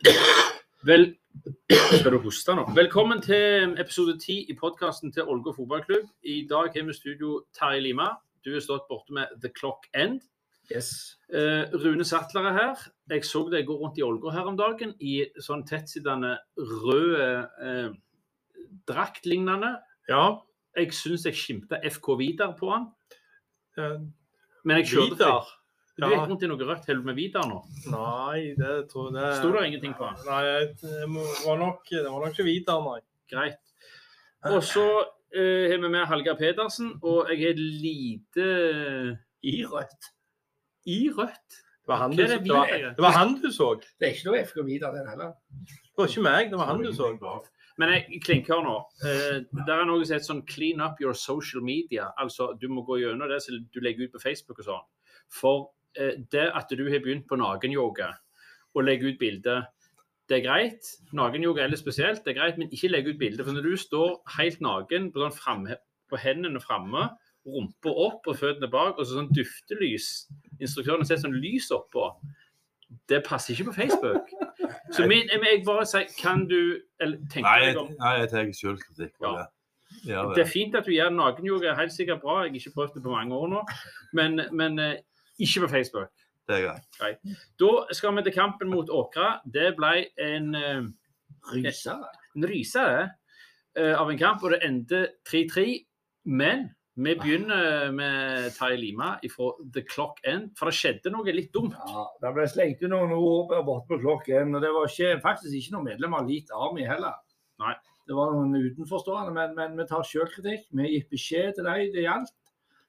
Vel, skal du hoste nå? Velkommen til episode 10 i podkasten til Ålgård fotballklubb. I dag har vi studio Terje Lima. Du har stått borte med The Clock End. Yes. Eh, Rune Sattler er her. Jeg så deg gå rundt i Ålgård her om dagen i sånn tettsittende rød eh, draktlignende. Ja. Jeg syns jeg skimta FK Vidar på han. eh, Men jeg kjørte Vidar? Du gikk rundt i noe rødt helvete med Vidar nå. Nei, det tror jeg Sto det ingenting på? Nei, det var nok, det var nok ikke Vidar, nei. Greit. Og så eh, har vi med Hallgeir Pedersen, og jeg har lite I rødt. i rødt. Det var han du, er det det var, er? det var han du så. Det er ikke noe FK Vidar, den heller. Det var ikke meg, det var han du så. Men jeg klinker nå. Eh, der er noe som heter sånn 'clean up your social media'. Altså, du må gå gjennom det som du legger ut på Facebook og sånn. For eh, det at du har begynt på nakenyoga og legger ut bilder, det er greit. Nakenyoga er litt spesielt, det er greit, men ikke legg ut bilder. For når du står helt naken på, sånn fremme, på hendene framme, rumpa opp og føttene bak, og så sånn duftelys Instruktøren setter sånn lys oppå. Det passer ikke på Facebook. Så min, jeg bare sier, kan du eller tenke Nei, deg om nei, jeg tar selvkritikk på Ja. det. Ja, det det. er fint at du gjør nakenyoga, helt sikkert bra. Jeg har ikke prøvd det på mange år nå. Men, men eh, ikke på Facebook. Det er greit. Da skal vi til kampen mot Åkra. Det ble en, rysere Rysa. en ryse eh, av en kamp, og det endte 3-3. Men vi begynner med Terje Lima fra The Clock End, for det skjedde noe litt dumt. Ja, det ble slengt ut noen ord borte på klokken, og det var ikke, faktisk ikke noen medlem av Elite Army heller. Nei. Det var noen utenforstående, men, men vi tar sjølkritikk. Vi gikk beskjed til dem det gjaldt.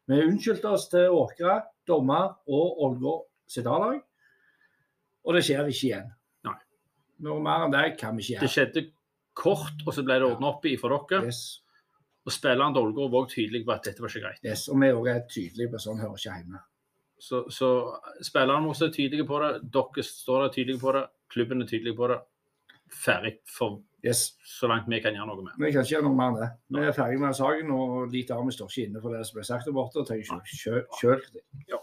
Vi unnskyldte oss til Åkra, dommer og Ålgård sitt A-lag. Og det skjer ikke igjen. Nei. Noe mer enn det kan vi ikke Det skjedde kort, og så ble det ordna opp i for dere. Yes. Og spilleren til Ålgård var tydelig på at dette var ikke greit. Yes. Og vi òg er tydelige på sånn hører ikke hjemme. Så, så spillerne må være tydelige på det. Dere står der tydelige på det. Klubben er tydelig på det. Ferdig for Yes. så langt vi kan gjøre noe med. Vi kan ikke gjøre noe mer enn det. Vi er ferdig med saken, og Lite Army står ikke inne for det som ble sagt der borte. og tar ikke selvkritikk.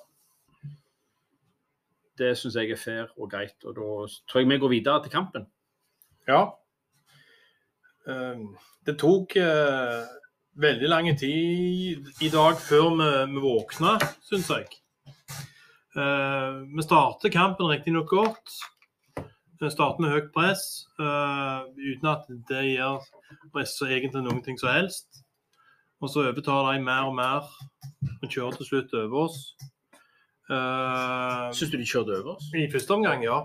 Det syns jeg er fair og greit. Og da tror jeg vi går videre til kampen. Ja. Um, Det tok eh, veldig lang tid i dag før vi, vi våkna, syns jeg. Eh, vi starter kampen riktignok godt. Vi starter med høyt press, eh, uten at det gjør press egentlig noen ting som helst. Og så overtar de mer og mer og kjører til slutt over oss. Eh, Syns du de kjørte over oss? I første omgang, ja.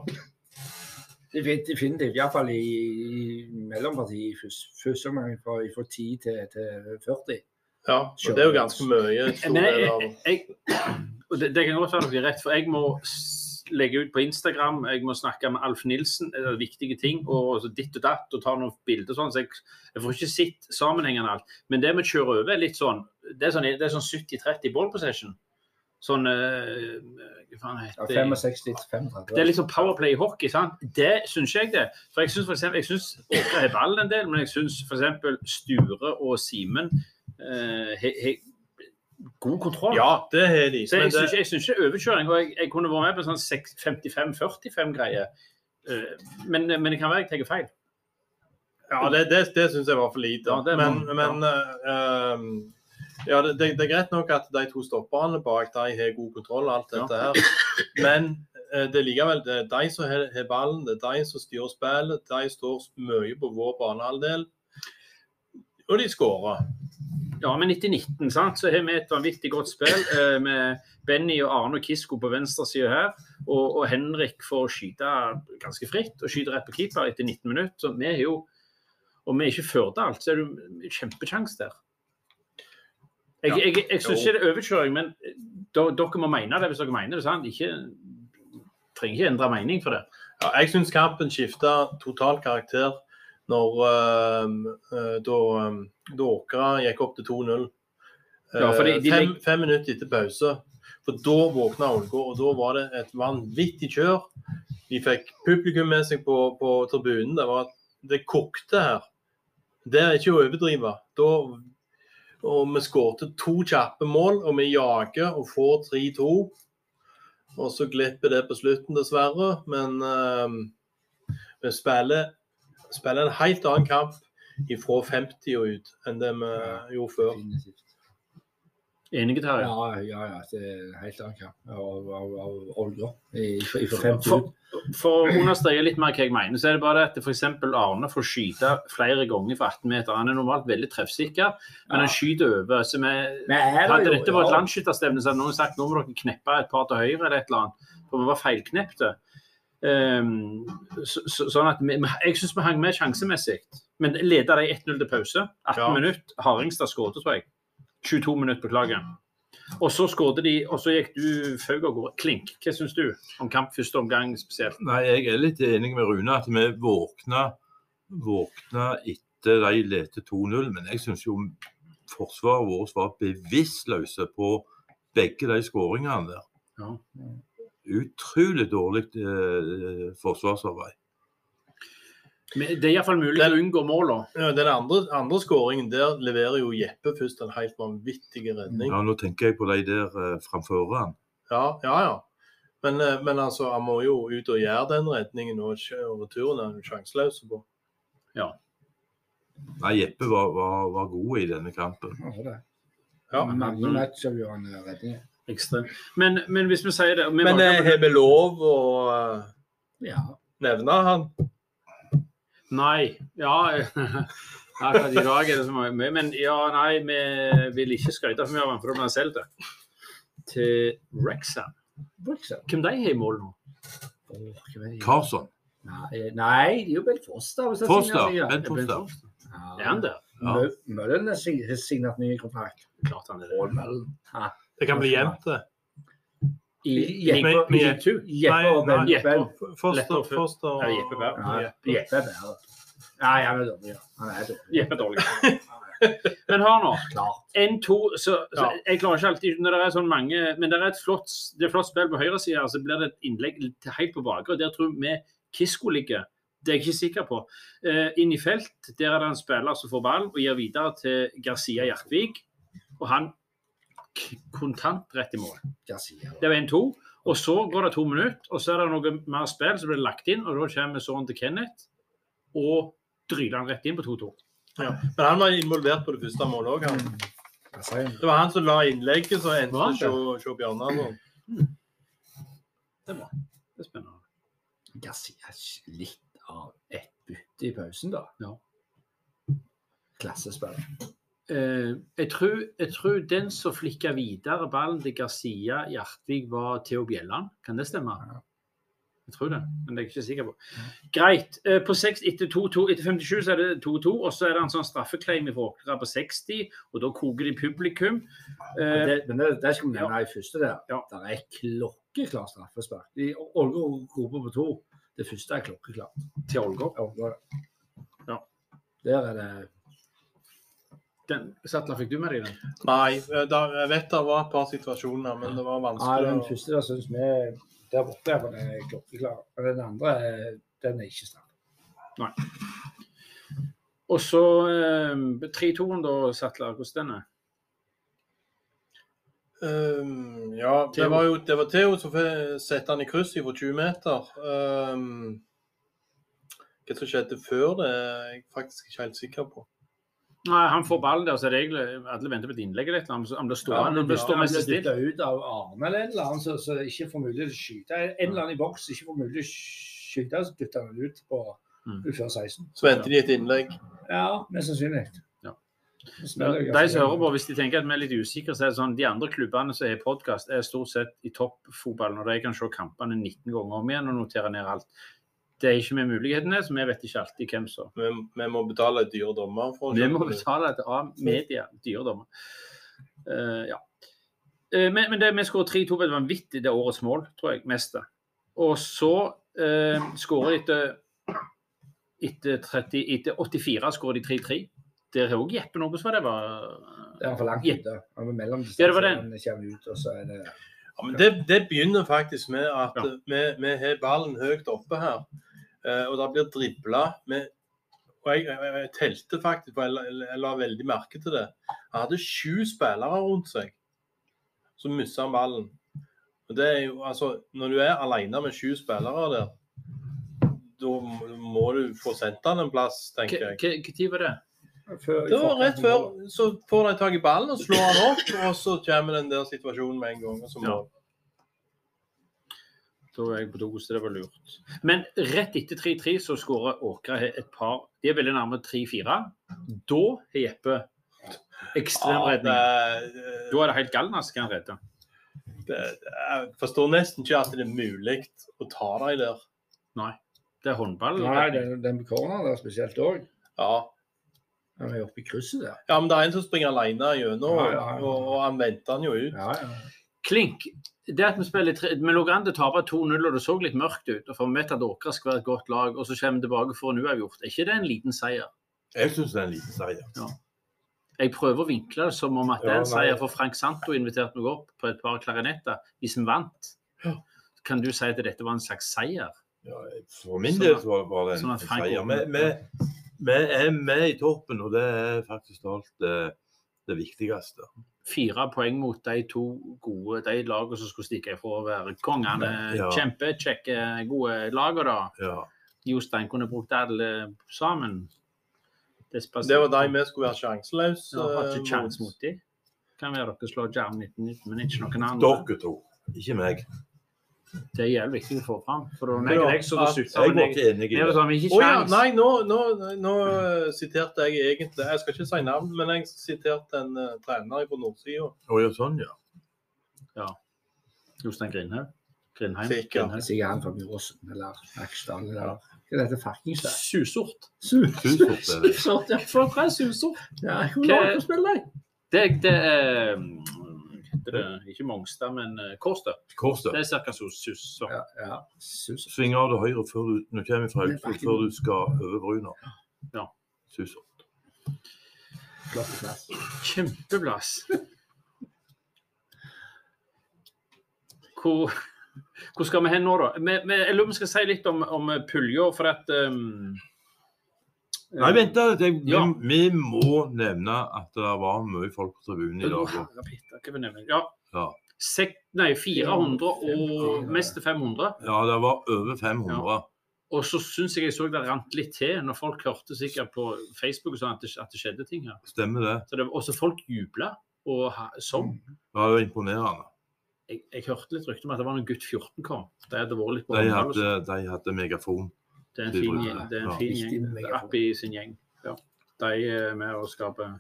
Definitivt, iallfall i, i mellompartiet i førs- første omgang fra, fra 10 til, til 40. ja. Og det er jo ganske mye. Men jeg, jeg, jeg, og det, det kan godt være dere rett, for jeg må legge ut på Instagram, jeg må snakke med Alf Nilsen, det er viktige ting, og så ditt og datt, og ta noen bilder og sånn, så jeg, jeg får ikke sett sammenhengende alt. Men det vi kjører over, er litt sånn Det er sånn, det er sånn 70-30 ball possession. Sånn eh, Hva faen Ja, heter det? 65 til 35. Det er liksom powerplay i hockey, sant? Det syns jeg det. For jeg syns Åkra har ballen en del, men jeg syns f.eks. Sture og Simen eh, god kontroll. Ja, det har de. Så Men jeg syns ikke, ikke overkjøring. Og jeg, jeg kunne vært med på sånn 55-45-greie. Men, men det kan være jeg tar feil. ja, det, det, det syns jeg var for lite. Ja, men men ja. um, ja, det, det, er greit nok at de to stopperne bak de har god kontroll og alt dette her. Men eh, det er likevel det er de som har har ballen, det er de som styrer spillet. De står mye på vår banehalvdel. Og de skårer. Ja, men 90-19, sant, så har vi et vanvittig godt spill eh, med Benny og Arne og Kisko på venstresida her. Og, og Henrik får skyte ganske fritt og skyter rett på keeper etter 19 minutter. Så vi er jo Og vi er ikke Førde-alt, så er det jo en kjempesjanse der. Jeg, Ja. jeg, jeg syns ikke det er overkjøring, men dere må mene det hvis dere mener det. sant? Ikke, trenger ikke endre mening for det. Ja, jeg syns kampen skifta total karakter når eh, da, da Åkra gikk opp til 2-0. Ja, fordi Eh, de fem, fem minutter etter pause. For da våkna Ålgård, og da var det et vanvittig kjør. De fikk publikum med seg på, på tribunen. Det, var, det kokte her. Det er ikke å overdrive. Da, og vi skårte to kjappe mål, og vi jager og får 3-2. Og så glipper det på slutten, dessverre. Men, uh, Vi spiller, spiller en helt annen kamp fra 50 og ut enn det vi gjorde før. Enige, Terje? Ja, ja, ja. Det er en helt annen kamp av, av, av Olga i- fra fra 50 For, for å understreke litt mer hva jeg mener, så er det bare at f.eks. Arne får skyte flere ganger fra 18 meter. Han er normalt veldig treffsikker, men han skyter over. Så vi, det hadde jo- dette vært ja. landsskytterstevne, så hadde noen sagt nå må dere kneppe et par til høyre eller et eller annet. For vi var feilknepte. Um, så, så, sånn at vi- Jeg syns vi hang med sjansemessig. Men leda de 1-0 til pause. 18 Ja. minutter. Hardingstad skåret, tror jeg. 22 minutter, beklager. Og så skåret de, og så gikk du Faug av gårde. Klink. Hva syns du om kamp første omgang spesielt? Nei, jeg er litt enig med Rune at vi våkna, våkna etter de lette 2-0. Men jeg syns jo forsvaret vårt var bevisstløse på begge de skåringene der. Ja. Utrolig dårlig eh, forsvarsarbeid. Men Det er iallfall mulig å unngå målene. Ja, Den andre, andre skåringen, der leverer jo Jeppe først en helt vanvittig redning. Ja, Nå tenker jeg på de der uh, framfor han. Ja, ja. ja. Men, uh, men altså, han må jo ut og gjøre den redningen, og og returen er han sjanseløs på. Nei, Jeppe var, var, var god i denne kampen. Ja, det det. Ja. Mange eh, redninger. Ekstremt. Men, men hvis vi sier det vi Men eh, har vi lov å uh, Ja. nevne han? Nei. Ja. Akkurat i dag er det så mye. Men ja, nei, vi vil ikke skryte for mye av ham, for da blir han solgt. Til Rexham. Hvem de har i mål nå? Carson. Nei, nei, det er jo Bent Foster. hvis Foster. Bent Foster. Ja. Er han der? Ja. Møllen har sig- har signert ny kontrakt. Klart han er det. Det kan bli jevnt, det. I, Jeppe- Med- med- Jeppe. Jeppe og Nei, Jeppe. Foster, Foster Ja, Jeppe Berg. Jeppe er. Nei, han er dårlig. Han er dårlig. Jeppe er dårlig. Men hør nå. En, to, så, så. Jeg klarer ikke alltid når det er sånn mange Men det er et flott, det er flott spill på høyresida, så blir det et innlegg til- helt på bakre. Der tror vi Kisko ligger. Det er jeg ikke sikker på. Uh, inn i felt, der er det en spiller som får ball og gir videre til Garcia Hjertvig. Og han kontant rett i mål. Det var 1-2. Og så går det to minutter, og så er det noe mer spill som blir lagt inn. Og da kommer sønnen til Kenneth og dryler han rett inn på 2-2. Ja. Men han var involvert på det første målet òg, han. Det var han som la innlegget, så endte det? hos hos Bjørnar. Det er bra. Det er spennende. Garcia er litt av et bytte i pausen, da. Ja. Klassespill. Eh, jeg, tror, jeg tror den som flikka videre ballen til Garcia Hjertvig, var Theo Bjelland. Kan det stemme? Ja. Jeg tror det, men det er jeg ikke sikker på. Greit. Eh, på 6, etter, 2-2 etter 57 så er det 2-2, og så er det en sånn straffeklaim i Våkra på 60, og da koker de publikum. Eh, Det, men det, det skal vi nevne i første der. Ja. Det er klokkeklar straffespark. Ålgård roper på to. Det første er klokkeklart. til. Ålgård. Ja. Der er det Den, Sattler, fikk du med deg den? Nei, eh, der, jeg vet det var et par situasjoner, men det var vanskelig. Nei, den første der syns vi der borte den er klokkeklar. Men den andre er- den er ikke straff. Og så eh, 3-2-en, da, Sattler. Hvordan den er? Um, ja, det var jo det var Theo som satte han i kryss fra 20 meter. Um, hva som skjedde før det, er jeg faktisk ikke helt sikker på. Nei, Han får ballen der, så er det egentlig alle venter på et innlegg eller et eller annet. så Han blir stående, han Ja, stående han blir dytta ut av armen eller en eller annen så, så ikke får mulighet til å skyte. En eller annen i boks ikke får mulighet til å skyte, så dytter han ut på ufør før 16. Så venter de et innlegg. Ja, mest sannsynlig. Ja. De som hører på, hvis de tenker at vi er litt usikre, så er det sånn de andre klubbene som har podkast, er stort sett i toppfotballen, og de kan se kampene 19 ganger om igjen og notere ned alt. Det er ikke med mulighetene, så vi vet ikke alltid hvem som Vi, vi må betale dyre dommer for å Vi må betale det av media, dyredommer. Uh, ja. Uh, men, men det, vi skårer 3-2 på et vanvittig det er årets mål, tror jeg. Mest. Og så uh, skårer de etter, etter, 30, etter 84 skårer de 3-3. Der er òg Jeppe noe som det var Det er for langt Jeppe. ute. Han er mellom Ja, det var den. Han kommer ut, og så er det Ja, men det, det begynner faktisk med at Ja. vi, vi har ballen høyt oppe her. Eh, og det blir dribla. med- Og jeg, jeg, jeg telte faktisk, for jeg, la- jeg la veldig merke til det. Han hadde sju spillere rundt seg. Så mista han ballen. Og det er jo, altså, Når du er alene med sju spillere der, da må du få sendt han en plass, tenker jeg. Når var det? Før- Det var rett før. Så får de tak i ballen og slår han opp, og så kommer den der situasjonen med en gang. Og så må, Da var jeg på do, så det var lurt. Men rett etter 3-3 så skårer Åkra et par De er veldig nærme 3-4. Da har Jeppe ekstrem Ja, det- Da er det helt galnask han redder. det- Jeg forstår nesten ikke at det er mulig å ta dem der. Nei. Det er håndball. Nei, den, den på corneren der spesielt òg. Ja. Han er oppe i krysset der. ja, men det er en som springer alene gjennom, Ja, ja, ja. og, og han venter han jo ut. Ja, ja. Klink. Det at vi spiller tre, Vi lå an til å tape 2-0, og det så litt mørkt ut. og for Vi vet at Åkra skal være et godt lag, og så kommer vi tilbake for en uavgjort. Er ikke det en liten seier? Jeg syns det er en liten seier. Jeg prøver å vinkle det som om at det er en seier, for Frank Santo inviterte meg opp på et par klarinetter hvis vi vant. Kan du si at dette var en slags seier? Ja, for min del så var det en, sånn seier. Vi, er med i toppen, og det er faktisk alt det, det viktigste. Fire poeng mot de to gode de lagene som skulle stikke ifra å være kongene. Ja. Kjempekjekke, gode lag. da. Ja. Jostein kunne brukt alle sammen. Det var de vi skulle være sjanseløse Ja, har eh, ikke kjangs mot dem. Kan være dere slår Jerv 1919, men ikke noen andre. Dere to, ikke meg. Det er jævlig viktig å få fram. For da var meg og deg det sutta, Jeg var ikke enig i det. ikke Å ja, nei, nå, nå, nå eh, siterte jeg egentlig Jeg skal ikke si navn, men jeg siterte en uh, trener på nordsida. Å ja, sånn, ja. Jostein Grindhaug. Grindheim. Sikkert. Han fra Byråsen eller Aksdal eller Hva heter Farkingstad? Susort. Susort er det. Ja. For hva er susort? Ja, hvor Hva- langt spiller de? Det, det er mm, heter det, Ikke Mongstad, men eh, Kårstø. Kårstø. Det er ca. susort. Ja, ja. Susort. Sving av til høyre før du, når du kommer fra Augsburg, før du skal over brua. Ja. Susort. Plass. Kjempeplass. Hvor, hvor skal vi hen nå, da? Vi, vi, jeg lurer på om vi skal si litt om, om pulja, for at um, Nei, vent da. det- Vi, Ja. vi må nevne at det var mye folk på tribunen i dag. og-? Ja. Ja. Sek, nei, 400 og mest til 500. Ja, det var over 500. Og så syns jeg jeg så det rant litt til når folk hørte sikkert på Facebook sånn at, det- at det skjedde ting her. Stemmer det? Så det og så folk jubla og ha- sånn. Ja, det var imponerende. Jeg, jeg hørte litt rykte om at det var når gutt 14 kom. De hadde vært litt på De hadde, de hadde megafon. Det er en fin gjeng. det. Er en fin gjeng. megafon. Appi sin gjeng. Ja. De er med og skaper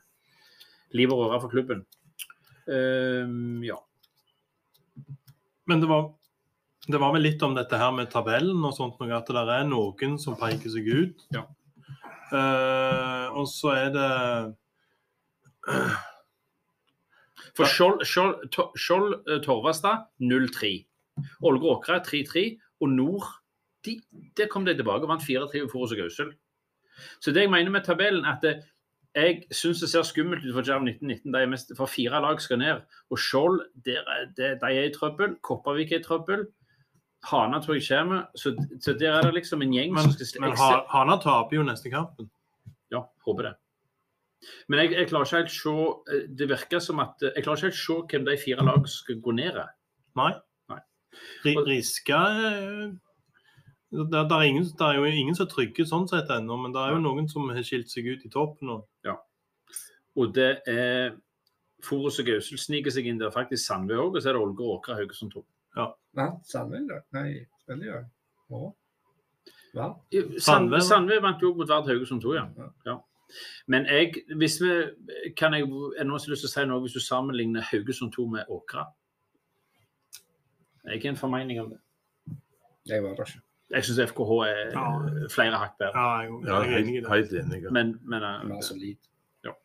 liv og røre for klubben. Um, ja. Men det var, det var vel litt om dette her med tabellen og sånt, noe, at det er noen som peker seg ut. Ja. Uh, og så er det For Skjold, Skjold, Skjold eh, Torvastad 0-3. Ålgård Åkra 3-3. Og Nord de, der kom de tilbake og vant 4-3 for og Gausel. Så det jeg mener med tabellen, at det, jeg syns det ser skummelt ut for Jerv 1919. De er mest, for fire lag skal ned. Og Skjold er, de er i trøbbel. Kopervik er i trøbbel. Hana tror jeg kommer. Så, så der er det liksom en gjeng Men, som skal men jeg Ha- Hana taper jo neste kampen. Ja, håper det. Men jeg, jeg klarer ikke helt se eh, Det virker som at eh, Jeg klarer ikke helt se hvem de fire lag skal gå ned. i. Nei. Nei. Og- Riska eh, det, det, er ingen, det er jo ingen som er trygge sånn sett ennå, men det er jo noen som har skilt seg ut i toppen. Og, Og det er Forus og Gausel sniker seg inn der. Faktisk Sandve òg. Og så er det Ålgård Åkra Haugesund 2. Ja. Sandvind i dag? Nei, spiller. Hva? Sandve, Sandve, Sandve vant jo mot Vard Haugesund 2, ja. ja. Men jeg, hvis vi, kan jeg, jeg har også lyst til å si noe hvis du sammenligner Haugesund 2 med Åkra. Jeg har en formening om det. Jeg var der ikke. Jeg syns FKH er Ja. flere hakk bedre. ja, jeg, Ja, jeg er enig i helt, det. helt enig. Men, men uh, eh, var.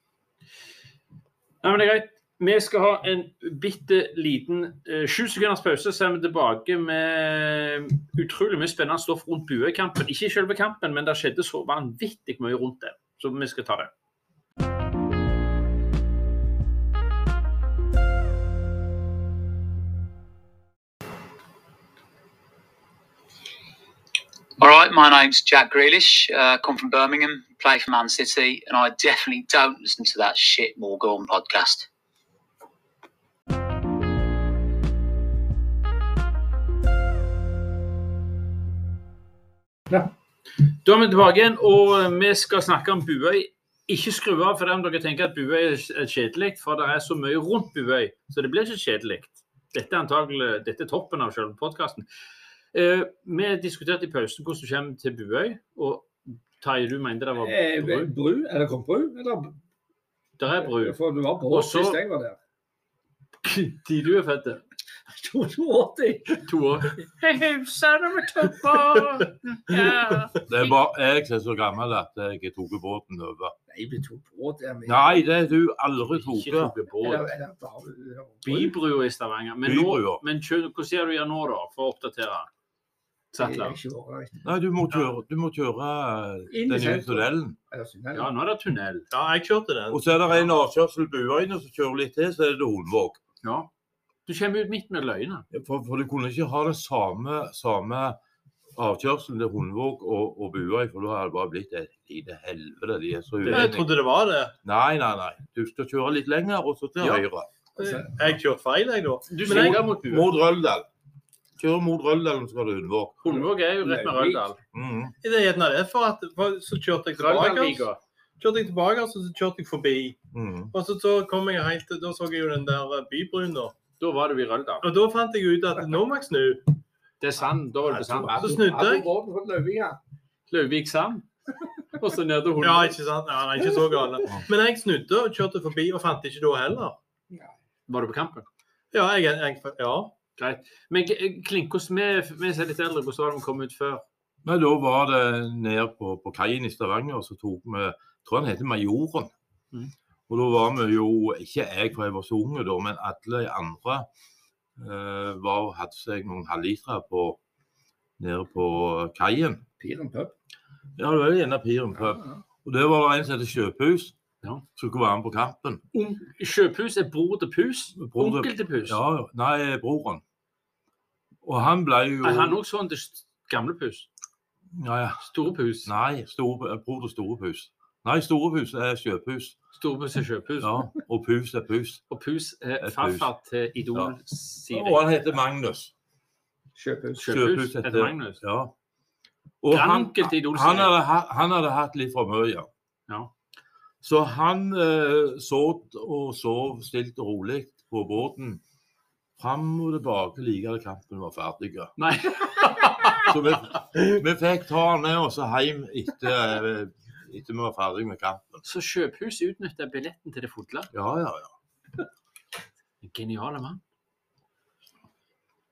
Nei, men det er greit. Vi skal ha en bitte liten sju sju sekunders pause, så er vi tilbake med utrolig mye spennende stoff rundt Buø-kampen. Ikke selve kampen, men det skjedde så vanvittig mye rundt det. Så vi skal ta det. All right, my name's Jack Grealish. Uh, come from Birmingham, play for Man City, and I definitely don't listen to that shit Morgan podcast. Da er vi tilbake igjen, og vi skal snakke om Buøy. Ikke skru av for om dere tenker at Buøy er kjedelig, for det er så mye rundt Buøy, så det blir ikke kjedelig. Dette er antagelig dette er toppen av selve podkasten. Eh, vi diskuterte i pausen hvordan du kommer til Buøy, og Terje, du mente det var Eh, bru? bru? Er det kommet bru? Eller? Det er bru. For du var på Og sist jeg var der. Tid du er født. 82. To år. Hei, hei, son of a. Ja. Det er bare jeg som er så gammel at jeg tok båten over. Nei, vi tok båt der. Nei, det er du aldri tok. Ikke Eller- båt. eller bare- eller- Bybrua i Stavanger. Men, nå, Bybrua. men kjø- hvordan gjør du gjør nå, da, for å oppdatere? Sattler. Nei, du må kjøre, du må kjøre Inn den nye tunnelen. Ja, nå er det tunnel. Ja, jeg kjørte den. Og så er det en avkjørsel Buøyene som kjører litt til, så er det Holmvåg. Ja. Du kommer ut midt med løgene. For, for du kunne ikke ha den samme, samme avkjørselen til Hundvåg og, og Buøy, for da hadde det bare blitt et lite helvete. De er så Jeg trodde det var det. Nei, nei, nei. Du skal kjøre litt lenger, og så til Ja. høyre. Jeg kjørte feil, jeg, da. Du Men mot Buøy. Mot Røldal. Kjør mot Røldal, så skal du Hundvåg. Hundvåg er jo rett med Røldal. Mm. Det er gjerne det, for at for så kjørte jeg tilbake. Kjørte jeg tilbake, og så kjørte jeg forbi. Mm. Og så, så kom jeg helt Da så jeg jo den der eh, bybruen, da. Da var du i Røldal. Og da fant jeg ut at nå må jeg snu. Det er sand. Da var det sand. Så snudde jeg. Løvik sand. Og så ned til Ja, ikke sant? Ja, nei, ikke så gale. Men jeg snudde og kjørte forbi, og fant ikke da heller. Var du på kampen? Ja, jeg, jeg ja. Greit. Men G- Klink, hvordan vi, vi er litt eldre, hvordan var det vi kom ut før? Men da var det ned på, på kaien i Stavanger, og så tok vi jeg tror han heter Majoren. Mm. Og da var vi jo, ikke jeg for jeg var så unge da, men alle andre eh, var, hadde seg noen halvlitere på, nede på kaien. Piren pub. Ja, det var gjerne Piren pub. Og der var det en som heter Sjøpus. Ja. som skulle være med på kampen. Kjøpehus er bror til Pus. Onkel til Pus. Ja, ja. nei, broren. Og han ble jo Er han også sånn til gamlepus? Ja, ja. Store Pus? Nei, store, bror til Storepus. Nei, Storepus er sjøpus. Store Pus er sjøpus. Ja, og Pus er Pus. Og Pus er farfar til Ja. Idol-Siri. Og han heter Magnus. Sjøpus. Sjøpus heter Magnus. Ja. Og han, han, hadde, han hadde hatt litt for mye. Ja. Så han eh, så og sov stilt og rolig på båten fram og tilbake like til kampen var ferdig. Nei. Så vi, vi fikk ta han med oss hjem etter, etter vi var ferdig med kampen. Så Kjøpehus utnytta billetten til det fulle. Ja, ja, ja. En Geniale mann.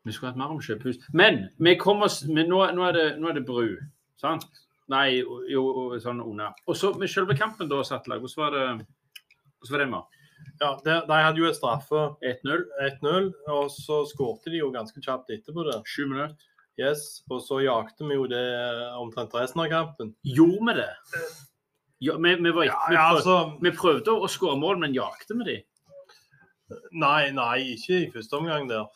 Vi skulle hatt mer om Kjøphus. Men vi kom oss, men nå, nå, er det, nå er det bru. Sant? Nei, jo, sånn under. Og så med selve kampen, da, Sattla. Hvordan var det? Hvordan var det med? Ja de, de hadde jo en straffe 1-0, 1-0, og så skårte de jo ganske kjapt etterpå det. sju minutter. Yes, Og så jakte vi jo det omtrent resten av kampen. Gjorde vi det? Ja, vi, vi, var, Ja, vi, prøvde, altså vi prøvde å skåre mål, men jakte vi de? Nei, nei, ikke i første omgang der.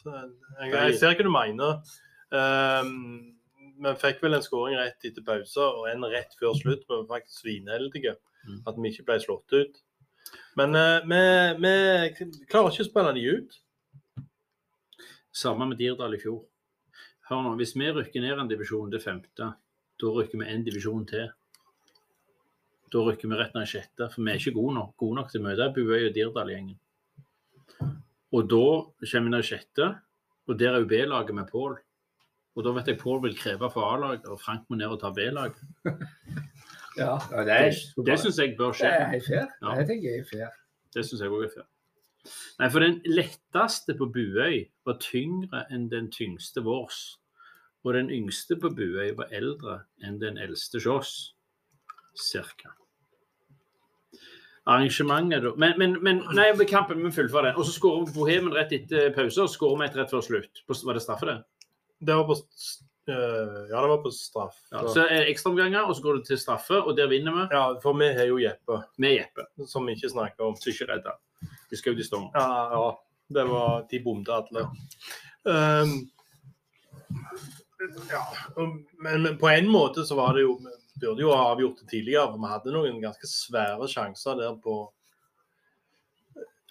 Jeg, jeg ser hva du mener. Um, vi fikk vel en skåring rett etter pause og en rett før slutt. Vi var faktisk svinheldige Mm. at vi ikke ble slått ut. Men eh, vi, vi klarer ikke å spille de ut. Samme med Dirdal i fjor. Hør nå, Hvis vi rykker ned en divisjon til femte, da rykker vi en divisjon til. Da rykker vi rett ned i sjette, for vi er ikke gode nok, gode nok til å møte Buøy og Dirdal-gjengen. Og da kommer vi ned i sjette, og der er jo B-laget med Pål. Og da vet jeg Pål vil kreve for A-laget, og Frank må ned og ta B-laget. Ja, det er, Det syns jeg bør det skje. er helt fair. Ja. Det tenker jeg er fair. Det syns jeg òg er fair. Nei, for den letteste på Buøy var tyngre enn den tyngste vårs. Og den yngste på Buøy var eldre enn den eldste hos. Cirka. Arrangementet da Men, men, men nei, kampen vi fullfører den. Og så skårer Bohemen rett etter pause, og skårer vi et rett før slutt. Var det straffe, det? Det var på Ja, det var på straff. Ja, så er det ekstraomganger, og så går du til straffe, og der vinner vi Ja, for vi har jo Jeppe, med Jeppe. som vi ikke snakker om. Som ikke redda. De skal ut i storm. Ja, ja. Det var De bomte alle. Um, ja, men, men på en måte så var det jo Vi burde jo ha avgjort det tidligere, for vi hadde noen ganske svære sjanser der på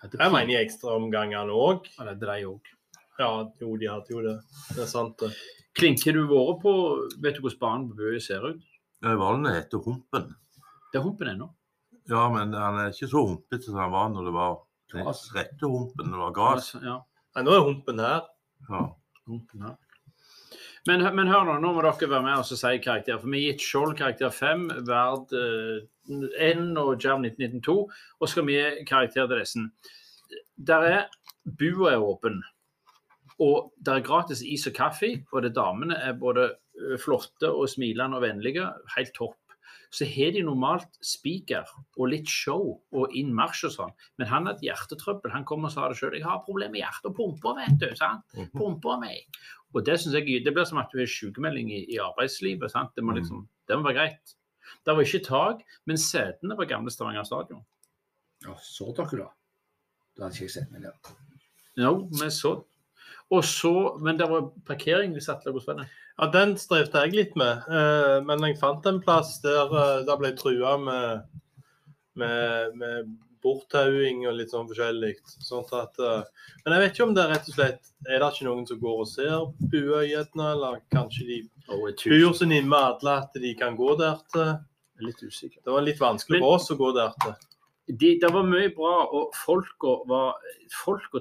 Jeg mener i ekstraomgangene òg. Ja, det de òg. Ja, jo, de hadde jo det. Det er sant, det. Klinker du vært på Vet du hvordan banen på Bøye ser ut? Ja, Valen heter Humpen. Det er humpen ennå. Ja, men han er ikke så humpete som han var når det var Gras. rette humpen. Når det var gress. Ja. Nei, nå er humpen her. Ja. Humpen her. Men, men hør nå, nå må dere være med og si karakter. For vi har gitt Skjold karakter 5, Verd eh, 1 og Jerv 1992. Og skal vi gi karakter til disse. Der er Bua er åpen. Og det er gratis is og kaffe. Og det damene er både flotte og smilende og vennlige. Helt topp. Så har de normalt spiker og litt show og innmarsj og sånn. Men han hadde hjertetrøbbel. Han kom og sa det sjøl. 'Jeg har problemer med hjertet og pumpa, vet du.' sant? Mhm. Pumpa mi. Og det syns jeg det blir som at du har sykemelding i, i arbeidslivet. sant? Det må liksom, det må være greit. Det var ikke tak, men setene på gamle Stavanger stadion. Ja, så dere da? Da hadde ikke jeg sett meg der. Jo, vi så. Og så, Men det var parkering vi satt hos vennen? Ja, Den strevde jeg litt med, Uh, men jeg fant en plass der uh, det ble trua med, med, med borttauing og litt sånn forskjellig. Sånn at, uh, men jeg vet ikke om det er rett og slett Er det ikke noen som går og ser buøyene, eller kanskje de oh, hus. så nærme alle at de kan gå der til? Litt usikker. Det var litt vanskelig Men- for oss å gå der til. De, det var mye bra, og folka var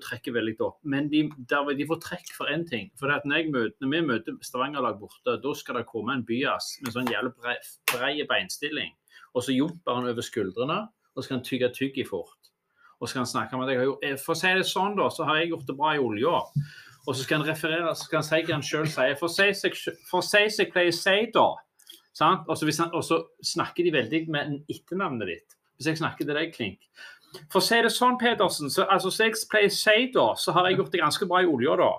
trekker veldig opp. Men de, der, de får trekk for én ting. For når, møter, når vi møter Stavanger-lag borte, da skal det komme en byass med sånn jævlig brei, brei beinstilling. Og så jumper han over skuldrene, og så skal han tygge tyggi fort. Og så skal han snakke om at jeg har gjort, eh, For å si det sånn, da, så har jeg gjort det bra i olja. Og så skal han referere, så skal han si hva han sjøl sier. For å si seg- hva jeg sier, da. Og så snakker de veldig med etternavnet ditt. Hvis jeg snakker til deg, Klink. For å si det sånn, Pedersen, så, altså, så jeg pleier å si da, så har jeg gjort det ganske bra i olja, da.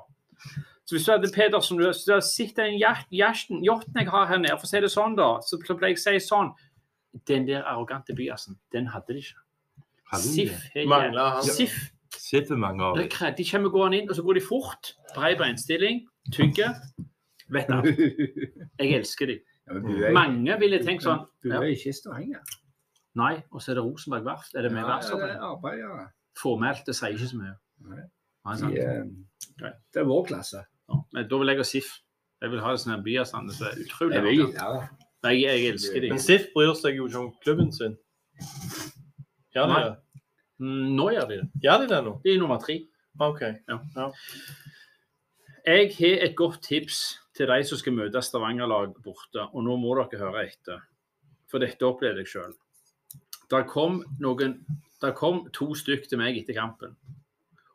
Så hvis du hadde Pedersen, du, hadde sett den yachten jeg har her nede, for å si det sånn, da, så pleier jeg å si sånn Den der arrogante byassen, den hadde de ikke. Siff. er Mangler. Mange av Det er De kommer gående inn, og så går de fort. Brei beinstilling, tygger. Vet du. Jeg elsker dem. Ja, Mange ville tenkt sånn Du er ikke i Stavanger. Nei, og så er det Rosenberg Verft. Er det med Ja, verftsarbeidere? det er. Formelt, det sier ikke så mye. Nei. Nei, sant? De, eh, det er vår klasse. Ja, men da vil jeg ha SIF. Jeg vil ha det sånne byer som er utrolig Jeg ja. Nei, jeg, jeg elsker de. Men SIF bryr seg jo ikke om klubben sin. Ja, Nei. det? Mm, Nå gjør de det. Gjør de det nå? De er nummer tre. OK. ja Jeg har et godt tips til de som skal møte Stavanger-lag borte, og nå må dere høre etter. For dette opplevde jeg sjøl. Det kom, noen, der kom to stykk til meg etter kampen.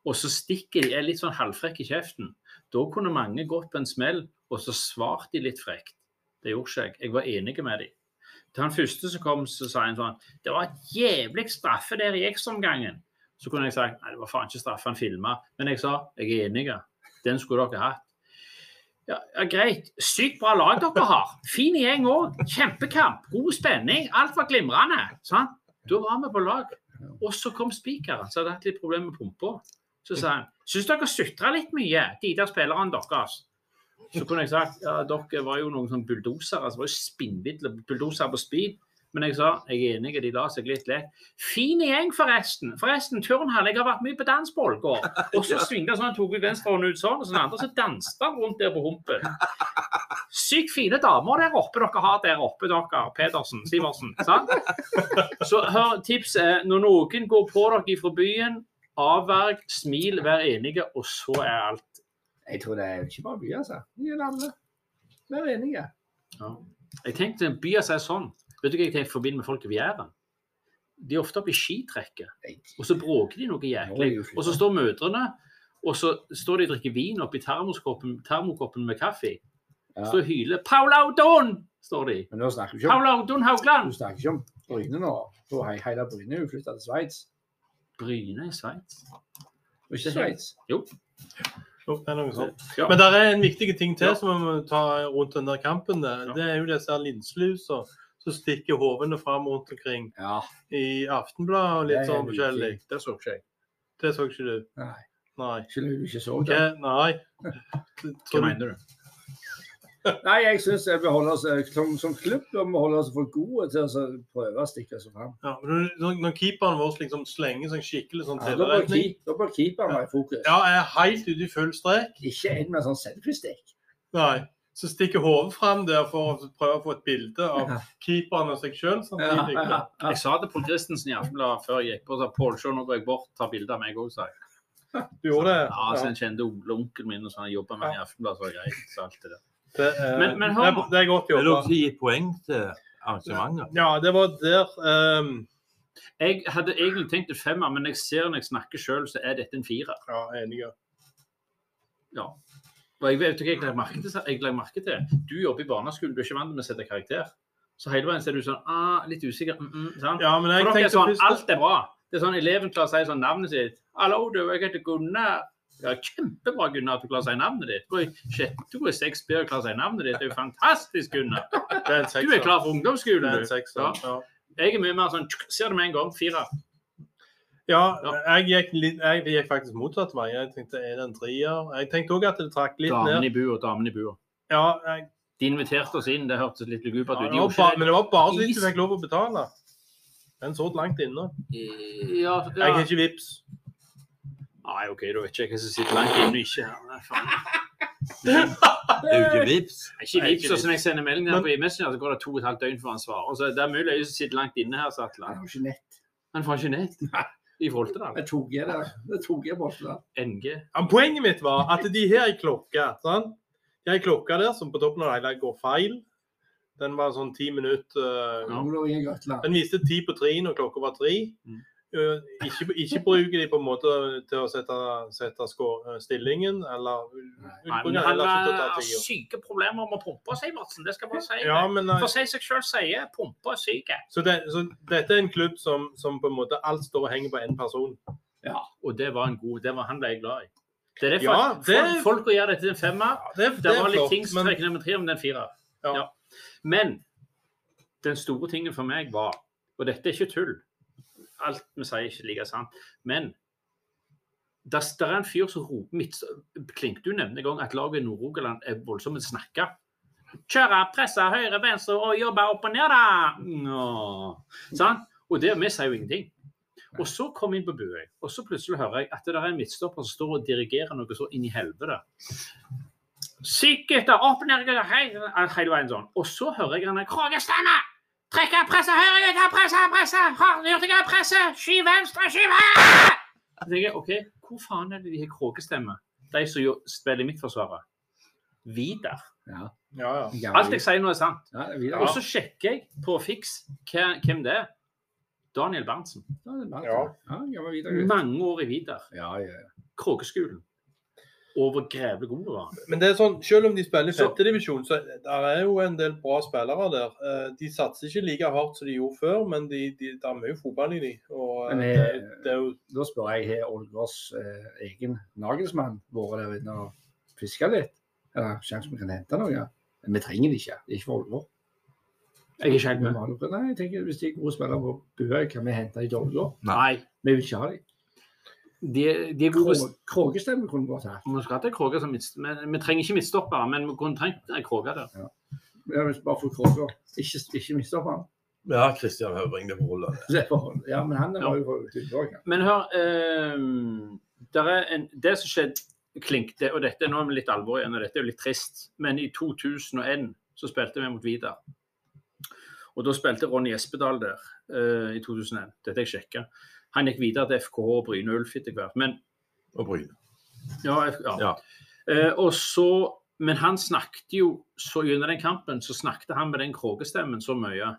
Og så stikker de, er litt sånn halvfrekke i kjeften. Da kunne mange gått på en smell, og så svarte de litt frekt. Det gjorde ikke jeg. Jeg var enig med dem. Til han første som kom, så sa han sånn Det var et jævlig straffe der i ekstraomgangen. Så kunne jeg sagt nei, det var faen ikke straffe, han filma. Men jeg sa jeg er enig. Den skulle dere hatt. Ja, ja, Greit. Sykt bra lag dere har. Fin gjeng òg. Kjempekamp. God spenning. Alt var glimrende. Sant? Da var vi på lag. Og så kom spikeren, som hadde hatt litt problemer med pumpa. Så sa han syns dere sutra litt mye, de der spillerne deres. Så kunne jeg sagt ja, dere var jo noen sånn bulldosere. Altså, det var jo spinnvidle bulldosere på speed. Men jeg sa jeg er enig, de la seg litt lett. Fin gjeng, forresten. Forresten, turnhall. Jeg har vært mye på dansball. Og så svingte han sånn, tok ut venstrehånden ut sånn, og sånn andre, så danset han rundt der på humpen. Sykt fine damer der oppe dere har der oppe, dere. Pedersen, Sivertsen. sant? Så hør, tipset er når noen går på dere fra byen, avverg, smil, vær enige, og så er alt. Jeg tror det er ikke bare byer, altså. Vi er alle. Vær enige. Ja. Jeg tenkte en by som er sånn. Vet du hva jeg tenker forbinder med folk i Jæren? De er ofte oppe i skitrekket, og så bråker de noe jæklig. Og så står mødrene, og så står de og drikker vin oppi termokoppen, termokoppen med kaffe. Ja. Står og hyler 'Paul Audun!' står de. Men nå snakker vi ikke om, Paul Audun Haugland! du snakker ikke om Bryne nå. For hele Bryne er jo flytta til Sveits. Bryne i Sveits. Og ikke Sveits. Jo, det er noe sånt. Ja. Men det er en viktig ting til som vi må ta rundt den der kampen. der. Det er jo disse her linsluser som stikker hovene fram rundt omkring Ja. i Aftenbladet og litt Det sånn forskjellig. Det så ikke jeg. Det så ikke du? Nei. Nei. Ikke du ikke så det. Nei. Hva mener du? Nei, jeg syns vi holder oss eh, som, som klubb og vi holder oss for gode til å prøve å stikke oss fram. Ja, når, når keeperen vår liksom slenger sånn skikkelig sånn Ja, bør da bør keeperen være i fokus. Ja, jeg er helt ute i full strek. Ikke en med sånn selfie-stikk. Nei. Som stikker hodet fram der for å prøve å få et bilde av keeperen og seg sjøl Ja, ja, ja. Jeg sa til Pål Christensen i Aftenbladet før jeg gikk på, sa Pål, se nå går jeg bort, tar bilde av meg òg, sa jeg. Du gjorde det? Ja, så en kjente onkelen min, og så han jobba med i Aftenbladet, så var greit. Så alt det der. Det, eh, Men- men hør det, er- det er godt Vil dere gi poeng til arrangementet? Ja, det var der um... Jeg hadde egentlig tenkt en femmer, men jeg ser når jeg snakker sjøl, så er dette en firer. Ja, enig. Ja. Og jeg vet ikke hva jeg legger merke til. Jeg legger merke til. Du jobber i barneskolen, du er ikke vant med å sette karakter. Så hele veien så er du sånn ah, litt usikker. Mm -mm, sant? Ja, men jeg For dere er sånn, først alt er bra. Det er sånn eleven klarer å si sånn navnet sitt. 'Hallo, du, jeg heter Gunnar.' Ja, kjempebra, Gunnar, at du klarer å si navnet ditt. Du er i i 6B og klarer å si navnet ditt. Det er jo fantastisk, Gunnar. Du er klar for ungdomsskolen, du. Ja. Jeg er mye mer sånn Ser det med en gang. Fire. Ja, jeg gikk, litt, jeg gikk faktisk motsatt vei. Jeg tenkte er det en trier? Jeg tenkte òg at det trakk litt Damen ned. i bua, damen i bua. Ja, jeg, De inviterte oss inn, det hørtes litt lugubert ut. Ja, De ikke men det var bare så vidt vi du fikk lov å betale. Den så langt inne. Ja, Ja, Jeg har ikke vips. Nei, OK, da vet ikke jeg hva som sitter langt inne ikke. her. Det er jo ikke vips. Ikke vips, og som jeg sender melding her Men- på Messenger, så går det to og et halvt døgn før han svarer. Så Det er mulig jeg sitter langt inne her, Han får ikke nett. Han får ikke nett i. Jeg tok jeg det. Jeg tok jeg bort der. NG. Ja, poenget mitt var at de har ei klokke. Sånn? De har ei klokke der som på toppen av det går feil. Den var sånn ti minutter uh, Ja. Den viste ti på tre når klokka var tre. Mm. Eh, ikke, ikke bruke de på en måte til å sette, sette eh, stillingen, eller Nei, men han å har tida. syke problemer med pumpa, Sivertsen. Det skal man si. Ja, men eh, For seg seg sjøl sier pumpe er syk. så, det, så dette er en klubb som, som på en måte alt står og henger på én person. Ja, Og det var en god Det var han ble jeg glad i. Det er derfor Ja, det- folk, folk gjør dette til en femmer. Ja, det, Det var litt ting som trekker ned med tre, men den firer. Ja. Ja. Men den store tingen for meg var, og dette er ikke tull, alt vi sier er ikke like sant, men der er en fyr som roper midt, Klink, du nevnte en gang at laget i Nord-Rogaland er voldsomt snakke. Kjøre, presse høyre, venstre og jobbe opp og ned, da! Sant? Og det, vi sier jo ingenting. Og så kom jeg inn på Buøy, og så plutselig hører jeg at det er en midtstopper som står og dirigerer noe så inn i helvete. Sikkert opp, ned, hei, hele veien sånn. Og så hører jeg han Krogestemme! av presse høyre, ut, presse, presse! Hardhjortinger, presse! Sky venstre, sky høyre! Jeg tenker, OK, hvor faen er det de har kråkestemme? De som jo spiller i Midtforsvaret. Vidar. Ja. Ja, ja. Alt jeg sier nå er sant. Og så sjekker jeg på Fiks hvem det er. Daniel Berntsen. Daniel det er. Ja. Ja, jeg var videre. Mange år i Vidar. Ja, ja, ja. Kråkeskolen. Grevlig god det var. Men det er sånn, selv om de spiller i sjettedivisjon, så der er jo en del bra spillere der. Eh, De satser ikke like hardt som de gjorde før, men de, de, det er mye fotball i de. Og eh, Men, det, eh, er jo Da spør jeg, har Ålgårds eh, egen Nagelsmann vært der inne og fiska litt? Eller sjanse vi kan hente noe? Men vi trenger det ikke. Det er ikke for Ålgård. Jeg er ikke helt med. Nei, jeg tenker Hvis de er gode spillere på Buhaug, kan vi hente dem til Ålgård? Nei. Vi vil ikke ha dem. De, de gode Krå- kunne gått her. Vi skal til Kråke som midtst... men Vi trenger ikke midtstoppere, men vi kunne trengt en Kråke der. Vi hvis bare får Kråker. Ikke, ikke han. Ja, Kristian Høvring, det får holde. Det er for- Ja, men han var jo ja. Men hør eh, der er en, Det som skjedde Klink, det, og dette nå er vi litt alvor igjen, og dette er jo litt trist, men i 2001 så spilte vi mot Vidar. Og da spilte Ronny Espedal der eh, i 2001. Dette har jeg sjekka. Han gikk videre til FKH og Bryne Ulf etter hvert. Men Og Bryne. Ja, ja. Ja. Eh, og så, men han snakket jo så gjennom den kampen så snakket han med den kråkestemmen så mye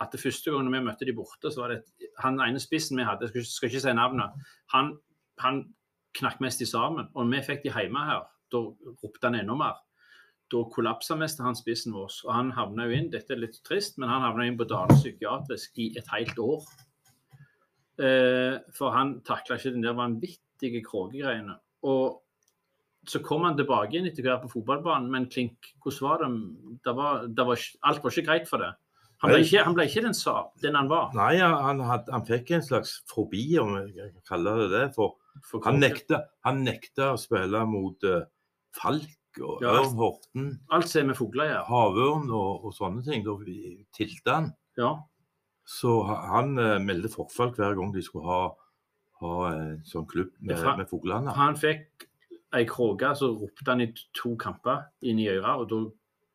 at det første gangen vi møtte de borte, så var det han ene spissen vi hadde, skal, skal ikke si navnet, han, han knakk mest i sammen. Og vi fikk de hjemme her, da ropte han enda mer. Da kollapsa mest han spissen vår. Og han havna jo inn, dette er litt trist, men han havna inn på Dale psykiatrisk i et helt år. Eh, for han takla ikke den der vanvittige kråkegreiene. Og så kom han tilbake igjen etter hvert på fotballbanen, men Klink, hvordan var det? det, var, det var, alt var ikke greit for det. Han ble ikke, han ble ikke den, sa, den han var. Nei, han, had, han fikk en slags fobi, om jeg kan kalle det det. For For han nekta, han nekta å spille mot uh, Falk og Ja. Ørn Horten, Alt som er med fugler ja. havørn og, og sånne ting. Da tilte han. Ja. Så han eh, meldte forfall hver gang de skulle ha, ha en sånn klubb med, Ja, med fuglene. Han fikk ei kråke, så ropte han i to kamper inn i øret, og da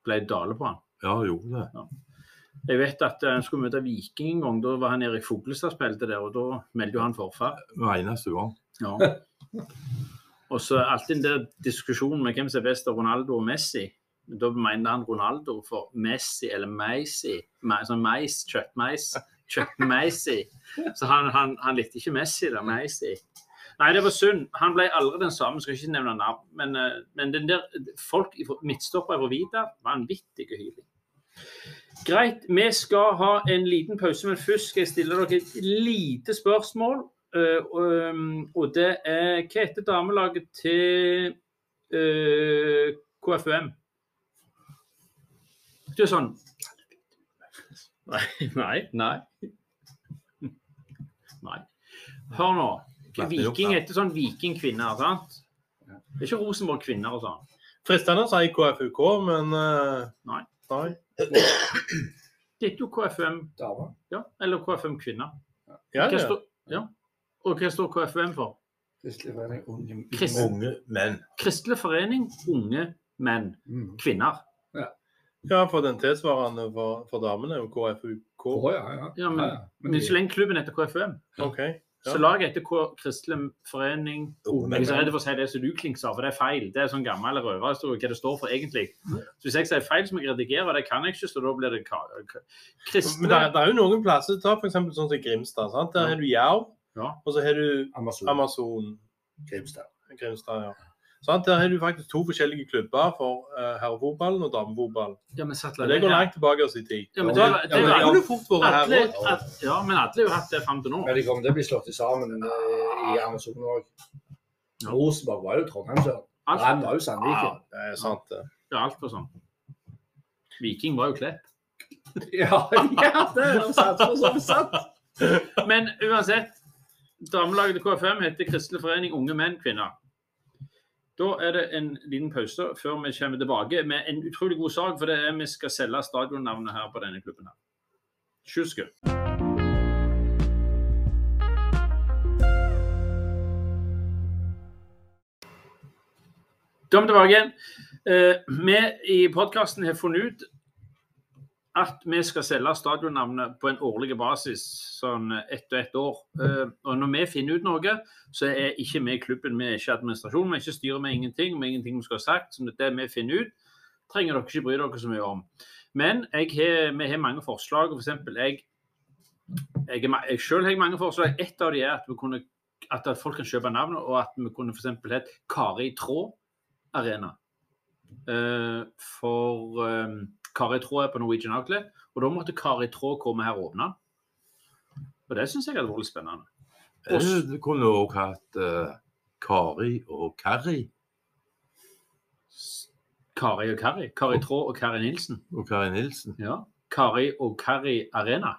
ble det dale på han. Ja, gjorde det. Jeg vet at eh, han skulle møte Viking en gang. Da var han Erik Fuglestad spilte der, og da meldte jo han forfall. Hver eneste gang. Ja. Og så alltid den der diskusjonen med hvem som er best av Ronaldo og Messi. Da mente han Ronaldo for Messi eller Meisi. Sånn mais, kjøttmeis. Kjøttmeisi. Så han, han, han likte ikke Messi, da. Meisi. Nei, det var synd. Han ble aldri den samme, skal ikke nevne navn. Men, eh, men den der folk midtstopper fra Vida, vanvittig hyling. Greit, vi skal ha en liten pause, men først skal jeg stille dere et lite spørsmål. Eh, og, og det er Hva heter damelaget til eh, KFUM? Det er sånn Nei, nei, nei. Nei. Hør nå. Viking heter sånn Vikingkvinner, sant? Det er ikke Rosenborg kvinner og sånn. Fristende å si KFUK, men uh, Nei. nei. Det heter jo KFUM, Damer. ja. Eller KFUM kvinner. Ja, Hva ja. står, ja. Og hva står KFUM for? Kristelig Forening Unge Krist- Unge menn. Kristelig forening unge menn. Mm. Kvinner. Ja, for den tilsvarende for, for damene er jo KFUK. Oh, ja, ja. Ja, men, ja, ja. men så lenge klubben heter KFUM. Okay. Ja. Så laget heter K Kristelig forening Unge Jeg er så redd for å si det som du Klink sa, for det er feil. Det er sånn gammel røverhistorie hva det står for egentlig. Så hvis jeg sier feil så må jeg redigere, og det kan jeg ikke, så da blir det ka- Men det, er- det er jo noen plasser, ta f.eks. sånn som Grimstad. sant? Der Ja. har du Jerv, Ja. og så har du Amazon. Amazon Grimstad. Grimstad. ja. Sant? Der har du faktisk to forskjellige klubber for uh, herrefotballen og damefotballen. Ja, men Men Det går langt tilbake i tid. Ja, men det, det, Ja, alle, at, ja, men alle har jo hatt det fram til nå. Men de kommer til å bli slått sammen eh, i Amazon òg. Ja. Rosenborg var jo Trondheim sjøl. Brann var jo Ja, det er sant, det. ja, alt var sånn. Viking var jo Klepp. Ja, ja, det er sant. Sånn så sant. Men uansett, damelaget til KFM heter Kristelig forening unge menn kvinner. Da er det en liten pause før vi kommer tilbake med en utrolig god sak. For det er vi skal selge stadionnavnet her på denne klubben. her. Tjuske. Da er vi tilbake igjen. Eh, vi i podkasten har funnet ut at vi skal selge stadionnavnet på en årlig basis, sånn ett og ett år. Eh, og når vi finner ut noe, så er ikke vi klubben, vi er ikke administrasjonen, vi er ikke styrer med ingenting, med ingenting vi skal ha sagt. Så det vi finner ut, trenger dere ikke bry dere så mye om. Men jeg har, vi har mange forslag. For eksempel, jeg, jeg, er jeg selv har mange forslag. Et av de er at, vi kunne, at folk kan kjøpe navnet, og at vi kunne f.eks. hett Kari Tråd Arena. Eh, for eh, Kari Traa er på Norwegian Outlet, og da måtte Kari Traa komme her og åpne. Og det syns jeg er alvorlig spennende. Eh, Du kunne òg hatt uh, Kari og Kari Kari og Kari. Kari Traa og Kari Nilsen. og Kari Nilsen. Ja. Kari og Kari Arena.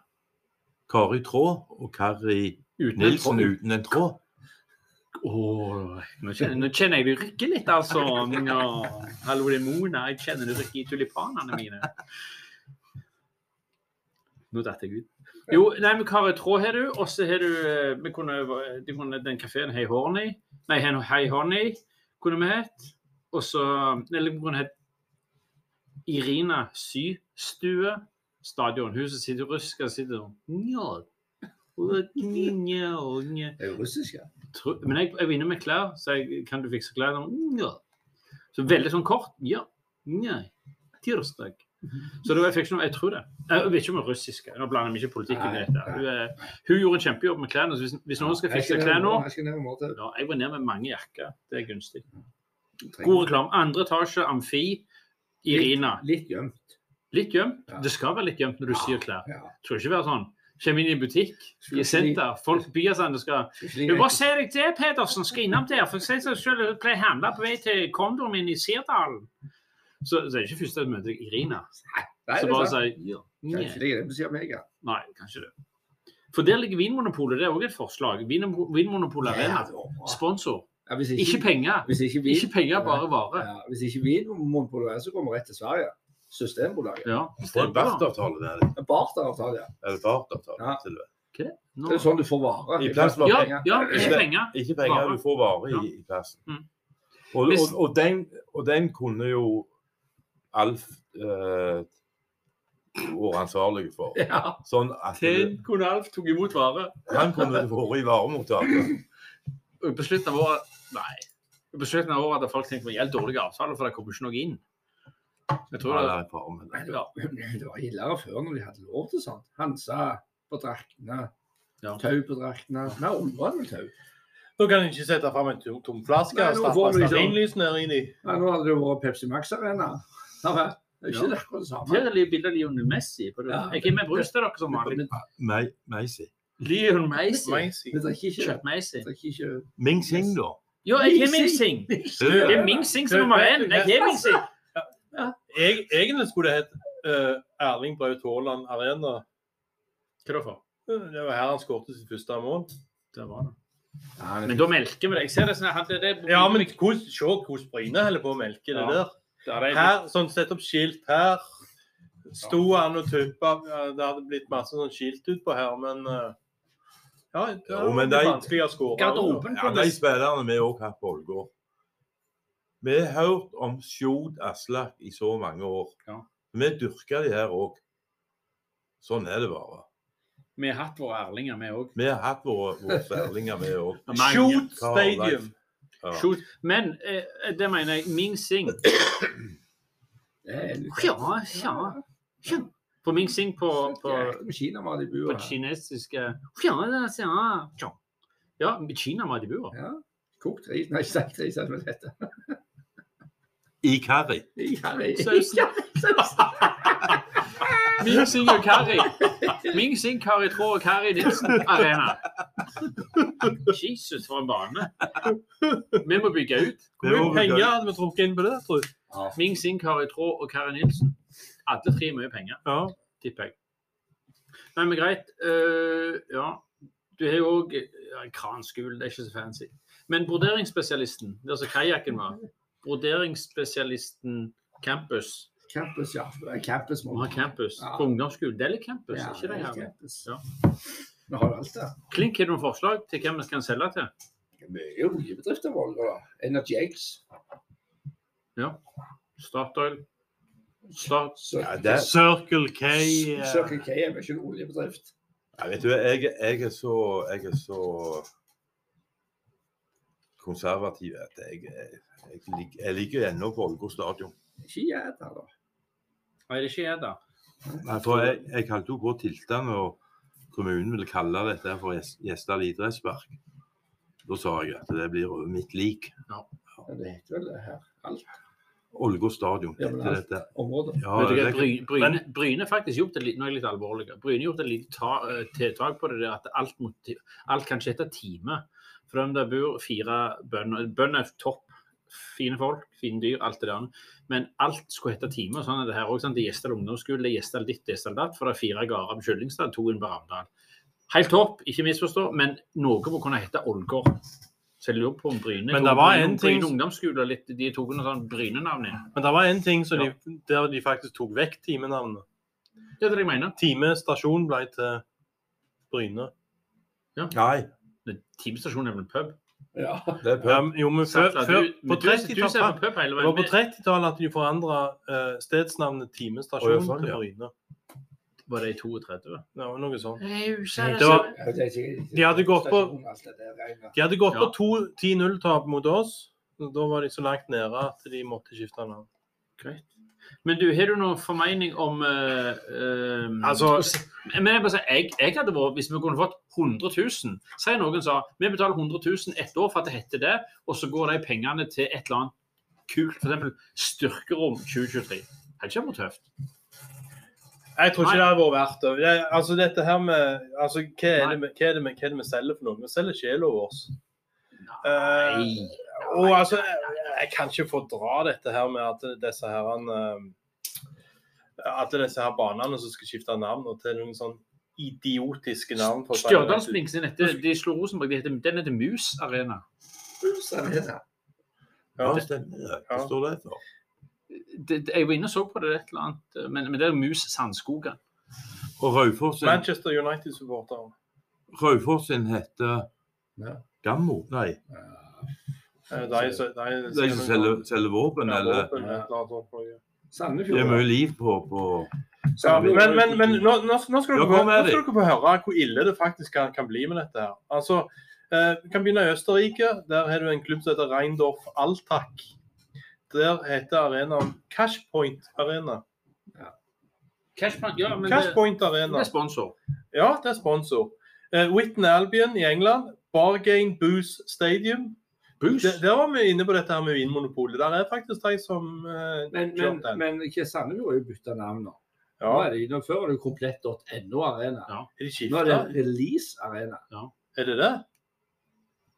Kari Traa og Kari Uten Nilsen en uten en tråd. Åh, nå, kjenner, nå kjenner jeg det rykker litt, altså. Ja. Hallo, det er Mona. Jeg kjenner det rykker i tulipanene mine. Nå datt jeg ut. Jo, nei, men Kari tråd har du, og så har du eh, vi kunne, de kunne, Den kafeen Hey Horny Nei, Hey Honey kunne vi hett. Og så Eller vi kunne hett Irina Systue Stadion. Hun som sitter og sitter sånn. Det er russisk, ja. Men jeg, jeg var inne med klær, så jeg, kan du fikse klær? Ja. Så veldig sånn kort. Ja. Nei. Tirsdag. Så det var, jeg noe, jeg tror det. Jeg vet ikke om hun er russiske. Nå blander vi ikke politikken i dette. Hun, er- hun gjorde en kjempejobb med klærne. så Hvis, hvis noen skal fikse klær nå Jeg ja, var ned med mange jakker. Det er gunstig. God reklame. Andre etasje, Amfi. Irina. Litt gjemt. Litt gjemt. Det skal være litt gjemt når du syr klær. Det skal ikke være sånn. Kommer inn i butikk, i senter, folk byr seg det skal du bare se deg til, Pedersen. Skal innom der. For jeg selv pleier å handle på vei til kondoren min i Sirdalen. Så, så er det ikke første jeg møter Irina. Nei, Så det er bare sier ja, nei. ikke det du sier meg, ja. nei, kanskje det. For der ligger Vinmonopolet. Det er òg et forslag. Vinmo- Vinmonopolet det bra. Sponsor. Ja, hvis Ikke penger. Ikke vin, Ikke penger, bare vare. Ja, hvis ikke Vinmonopolet er, så kommer vi rett til Sverige. Systembolaget. Ja. Det er en barteravtale det. En Bartavtale, ja. Eller Bartavtale, Ja. til og med. Hva er det? Nå- Det er sånn du får vare. I plassen var Ja, penger. ja, ikke penger. Ikke penger, Vare. du får vare i, i plassen. Mm. Og, og, og, den, og den kunne jo Alf eh, vært ansvarlig for. Ja. Sånn at den kunne Alf tok imot vare. han kunne vært i varemottaket. Og På slutten av året Nei. På slutten av året hadde folk tenkt på en helt dårlig avtale, for det kommer ikke noe inn. Jeg tror det, med det. Var, det var ildere før når de hadde lov til sånt. Hansa på draktene, Ja. tau på draktene. Mer området vel tau. Nå kan en ikke sette fram en tom, flaske og stappe stearinlysene ikke- stearinlys ned i de. Nei, nå hadde det jo vært Pepsi Max Arena. Det er det er ikke Ja. akkurat det samme. Det er det bilde av Lionel Messi. På det. Ja. Jeg er med brus til dere som vanlig. Meisi. Mei- Meisi. Drikker ikke Ming Sing, da. Jo, jeg er Ming Sing. Det er Ming Sing som nummer én. Jeg er Ming Sing. Jeg, egentlig skulle det hett uh, Erling Braut Haaland Arena. Hva da for? Det var her han skåret sitt første mål. Det var det. Ja, det- Men da melker vi det. Jeg ser det sånn her. Det, det, Ja, men se hvordan Bryne holder på å melke det Ja. der. Er Her, sånn Sett opp skilt her. Sto han og tuppa. Det hadde blitt masse sånn skilt utpå her, men uh, Ja, det Jo, er men de- vanskelig å skåre. Garderoben Ja, de spillerne vi òg har på Ålgård. Vi har hørt om Sjod Aslak i så mange år. Ja. Vi dyrker de her òg. Sånn er det bare. Vi har hatt våre ærlinger, vi òg. Vi har hatt våre, våre særlinger, vi òg. Sjod Stadium. Ja. Men eh, det mener jeg. Ming Sing. Ja, ja. ja. På Ming Sing på, på, på kinesiske Ja, det er- ja. ja. Ja, med Kinamat i bua. Ja. Kokt ris. Nei, sagt ris, det dette. I karri. I det Ming Sing og Kari. Ming Sing, Kari Trå og Kari Nilsen Arena. Jesus, for en bane. Vi må bygge ut. Hvor mye penger hadde vi trukket inn på det, tror du? Ming Sing, Kari Trå og Kari Nilsen. Alle tre mye penger, Ja. tipper jeg. Nei, men greit. Uh, ja. Du har jo òg ja, kranskul, det er ikke så fancy. Men broderingsspesialisten, der er altså kajakken var. Broderingsspesialisten campus. Campus, ja. Det Campus Vi ha. campus. Ja. På ungdomsskolen. Det er litt campus, Ja, ikke det det er her? campus. Ja. Vi har alt der. Klink, har du noen forslag til hvem vi skal selge til? Mye oljebedrifter da. Energy X. Statoil? Start... Ja, det- Circle K. eh, Circle K er ikke en oljebedrift. Ja, vet du, jeg, jeg, er så, jeg er så konservativ at jeg, jeg, jeg, jeg ligger ennå på Ålgård stadion. Ikke jeg da, da. er det ikke jeg, da. Nei, For jeg, jeg holdt jo på å tilte når kommunen ville kalle dette for Gjes- Gjesdal idrettspark. Da sa jeg at det blir over mitt lik. Ja, det heter vel det her. Alt Ålgård stadion Ja, men alt- dette. området. Ja, men, du det, Bry- Bryne, Bryne faktisk gjort det litt, nå er jeg litt alvorlig. Bryne gjort et lite eh, tiltak på det der at alt, mot, alt kan ikke hete time. For om der bor fire bønder Bønder er topp. Fine folk, fine dyr, alt det der. Men alt skulle hete time. Sånn er det her også. sant? De Gjesdal ungdomsskole, det er Gjesdal ditt, Gjesdal datt. For det er fire gårder på Kyllingstad, to inn på Ramdal. Helt topp, ikke misforstå, men noe må kunne hete Ålgård. Så jeg lurer på om Bryne Men det var Bryne- en ting- Bryne ungdomsskole og litt, de tok noe sånn Bryne-navn inn. Men det var en ting som de, der de faktisk tok vekk timenavnet. Det er det jeg mener. Time stasjon ble til Bryne. nei, Teamstasjonen er vel en pub? Ja. det er Ja, jo, men før, før du, på men du, du på 30-tallet det var på 30-tallet at de forandra stedsnavnet Timestasjonen oh, ja, sånn, til ja. Var det i 32? Ja, noe sånt. Det var- De hadde gått på-. De hadde gått Ja. på to 10-0-tap mot oss. Da var de så langt nede at de måtte skifte navn. Greit. Men du, har du noen formening om uh, eh, Altså- Men jeg, sier, jeg, jeg hadde vært, Hvis vi kunne fått 100 000 Si noen sa vi betaler 100 000 ett år for at det heter det, og så går de pengene til et eller annet kult, f.eks. Styrkerom 2023. Hadde ikke vært tøft. Jeg tror Nei. ikke det hadde vært verdt det. det. Altså dette her med altså, hva, er det, hva, er det, hva er det vi selger for noe? Vi selger sjela vår. Nei. Og altså, jeg, jeg kan ikke fordra dette her med at disse her At disse her banene som skal skifte navn og til noen sånn idiotiske navn. på det. Stjørdalsblink sin heter De slo Rosenborg. De heter, den heter Mus Arena. Mus Arena. det. Ja, Ja. stemmer det. Hva står det for? Det, det, jeg var inne og så på det et eller annet, men, men det er Mus Sandskogen. Og Raufoss Manchester United-supporteren. Raufoss sin heter Ja. Gammo? Nei, Eh, De som selger, selger våpen, eller. Det er mye liv på, på Ja, men men, men nå, nå, nå, skal dere, få- nå skal dere få høre hvor ille det faktisk kan, kan bli med dette. her. Altså, eh, Vi kan begynne i Østerrike. Der har du en klubb som heter Reindorf Alltag. Der heter arenaen Cashpoint Arena. Cashpoint, ja, men Cashpoint det Arena. er sponsor. Ja, det er sponsor. Eh, Whitton Albion i England. Bargain Booze Stadium. Boost. Der, der var vi inne på dette her med Vinmonopolet. Der er faktisk de som uh, Men, men, den. men ikke Sandefjord har jo bytta navn nå. Nå er det, nå Før var det komplett.no Arena. Ja. er de Nå er det? Release Arena. Er det det?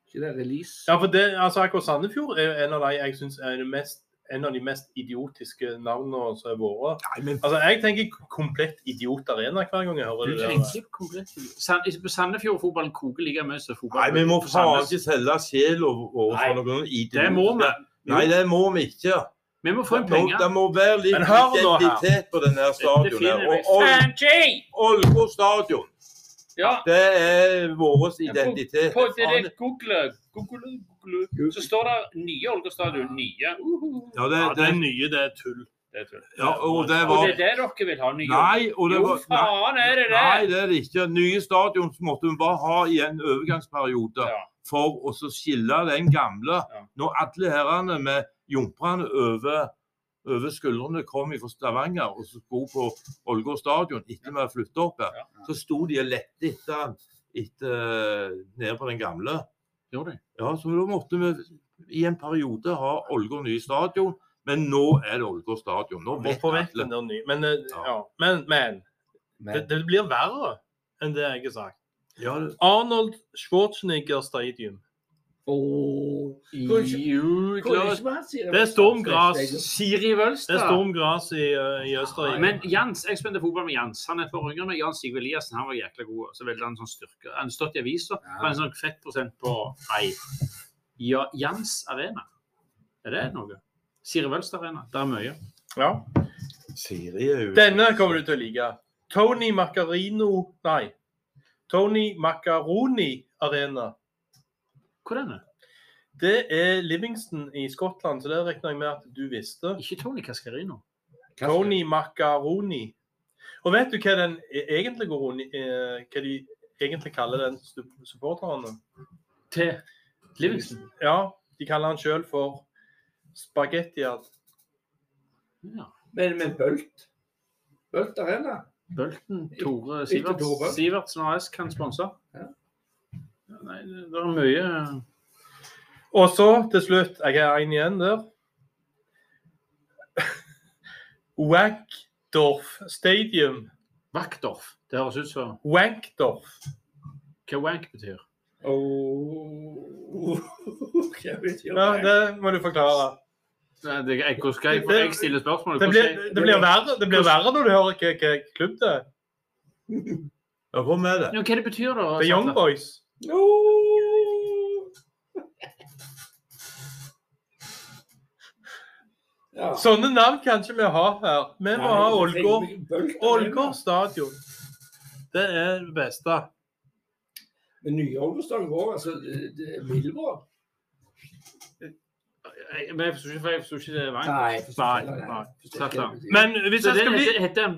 Ikke det Release? Ja, for det, altså akkurat Sandefjord er jo en av de jeg syns er det mest, en av de mest idiotiske navnene som har vært. Men Altså, Jeg tenker komplett idiot arena hver gang jeg hører Du det. der. komplett Sand, På Sandefjord-fotballen koker like mye som fotball. Nei, vi må faen ikke selge sjela vår Nei, for noen idioter. Det må vi. Nei, det må vi ikke. Vi må få inn penger. det må være litt identitet på denne stadion. finner Og Ålgård stadion, Ja, det er vår identitet. på det der Google, Google, Google, så står det nye Ålgård stadion. Nye. Ja, det, Ja, det er nye, det er tull. Det ja, og det Og det er det dere vil ha? Nye Nei, og det Jo, var nei, faen er det det! nei, det er det ikke. Nye stadion måtte vi bare ha i en overgangsperiode Ja. for å så skille den gamle. Ja. Når alle herrene med jomprene over, over skuldrene kom fra Stavanger og så skulle på Ålgård stadion etter vi hadde flytta opp her, Ja. så sto de og lette etter, etter nede på den gamle. Gjorde de? Ja, så da måtte vi i en periode ha Ålgård ny stadion, men nå er det Ålgård stadion. Nå vet Hvorfor vet alle. Men, eh, Ja. ja. men, men Men det, det blir verre enn det jeg har sagt. Ja, det, Arnold Schwarzenegger Stadium. Siri Det er stormgras. Siri Vølstad. Det er stormgras i, uh, i Østerrike. Men Jans, jeg spilte fotball med Jans. Han er et år yngre enn meg. Jan Sigve Eliassen han var jækla god. Så veldig han sånn styrke. Han stått i avisa. Ja. Har en sånn fettprosent på ei. Ja, Jans Arena. Er det noe? Siri Wølstad Arena. Det er mye. ja. Siri er jo Denne kommer du til å like. Tony Macarino Nei. Tony Macaroni Arena. Hvor er det? Det er Livingston i Skottland, så det regner jeg med at du visste. Ikke Tony Cascarino. Tony Macaroni. Og vet du hva den e- egentlig går rundt eh, Hva de egentlig kaller den su- supporterne? Til Livingston. Ja, de kaller han sjøl for Spagettiad. Ja. Men, men Bølt? Bølt Arena? Bølten Tore Siverts. Sivertsen AS kan sponse. Ja. Nei, det er mye Og så til slutt, jeg er én igjen der. Wankdorf Stadium. Wackdorf. Det høres ut som Wankdorf. hva wank betyr. Oh. Hva betyr Ja, det? må du forklare. Nei, det, jeg, hvordan skal jeg, for jeg stiller spørsmål? Det blir, det blir, verre, det blir verre når du hører hva, hva klubb det er. Ja, kom med det. Ja, hva det betyr da? Det Young Boys. Åh. Ja. Sånne navn kan ikke vi ha her. Vi må ha Nei, Ålgård. Ålgård stadion. Det er det beste. Men nye Ålgårdstadion går, altså er. Jeg- Men jeg forstår ikke, for jeg forstår ikke det er Vank. Nei, Nei, nei. Betyr. Men hvis jeg det skal bli heter, han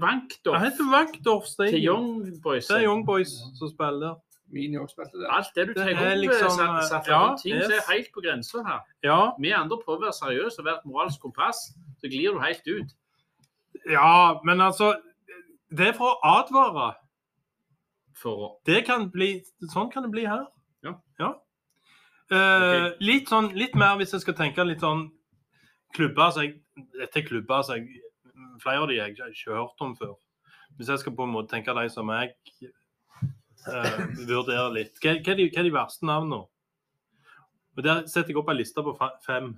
en wankdorf Det heter. Young Boys. Det er Young Boys som spiller. Mini også der. Alt det du tar opp, liksom, satt, ja, ting som yes. er helt på grensa her. Ja, Vi andre prøver å være seriøse og være et moralsk kompass, så glir du helt ut. ja, men altså Det er for å advare. For å Det kan bli, sånn kan det bli her. Ja. ja. Uh, okay. litt, sånn, litt mer hvis jeg skal tenke litt sånn klubber så jeg Dette er klubber som jeg Flere av de jeg ikke har hørt om før. Hvis jeg skal på en måte tenke de som jeg eh, vurdere litt. Hva, hva, er de, hva er de verste navnene? Og Der setter jeg opp en liste på fem.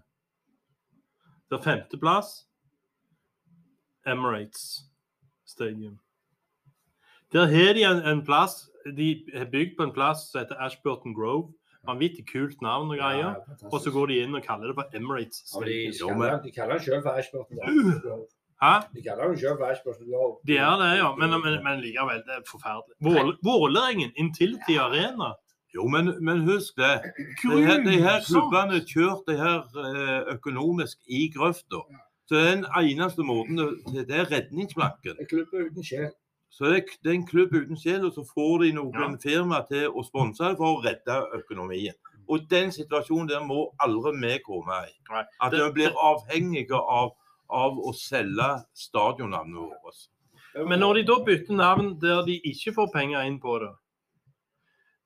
Det er femteplass Emirates Stadium. Der har de en, en plass De har bygd på en plass som heter Ashburton Grove. Vanvittig kult navn og greier. Og så går de inn og kaller det for Emirates Stadium. Ja, de kaller det selv for Ashburton Grove. Hæ? De kaller jo Ashburton Grove. De er det, ja. Men, men, men likevel, det er forferdelig. Vål- Vålerengen, Intility Arena. Jo, men, men husk det. De her, de her klubbene kjørt det her eh, økonomisk i grøfta. Så den eneste måten det, er redningsplanken. En klubb uten sjel. Så det, det er en klubb uten sjel, og så får de noen Ja. firma til å sponse for å redde økonomien. Og den situasjonen der må aldri vi komme i. At vi blir avhengige av, av å selge stadionnavnet vårt. Men når de da bytter navn der de ikke får penger inn på det,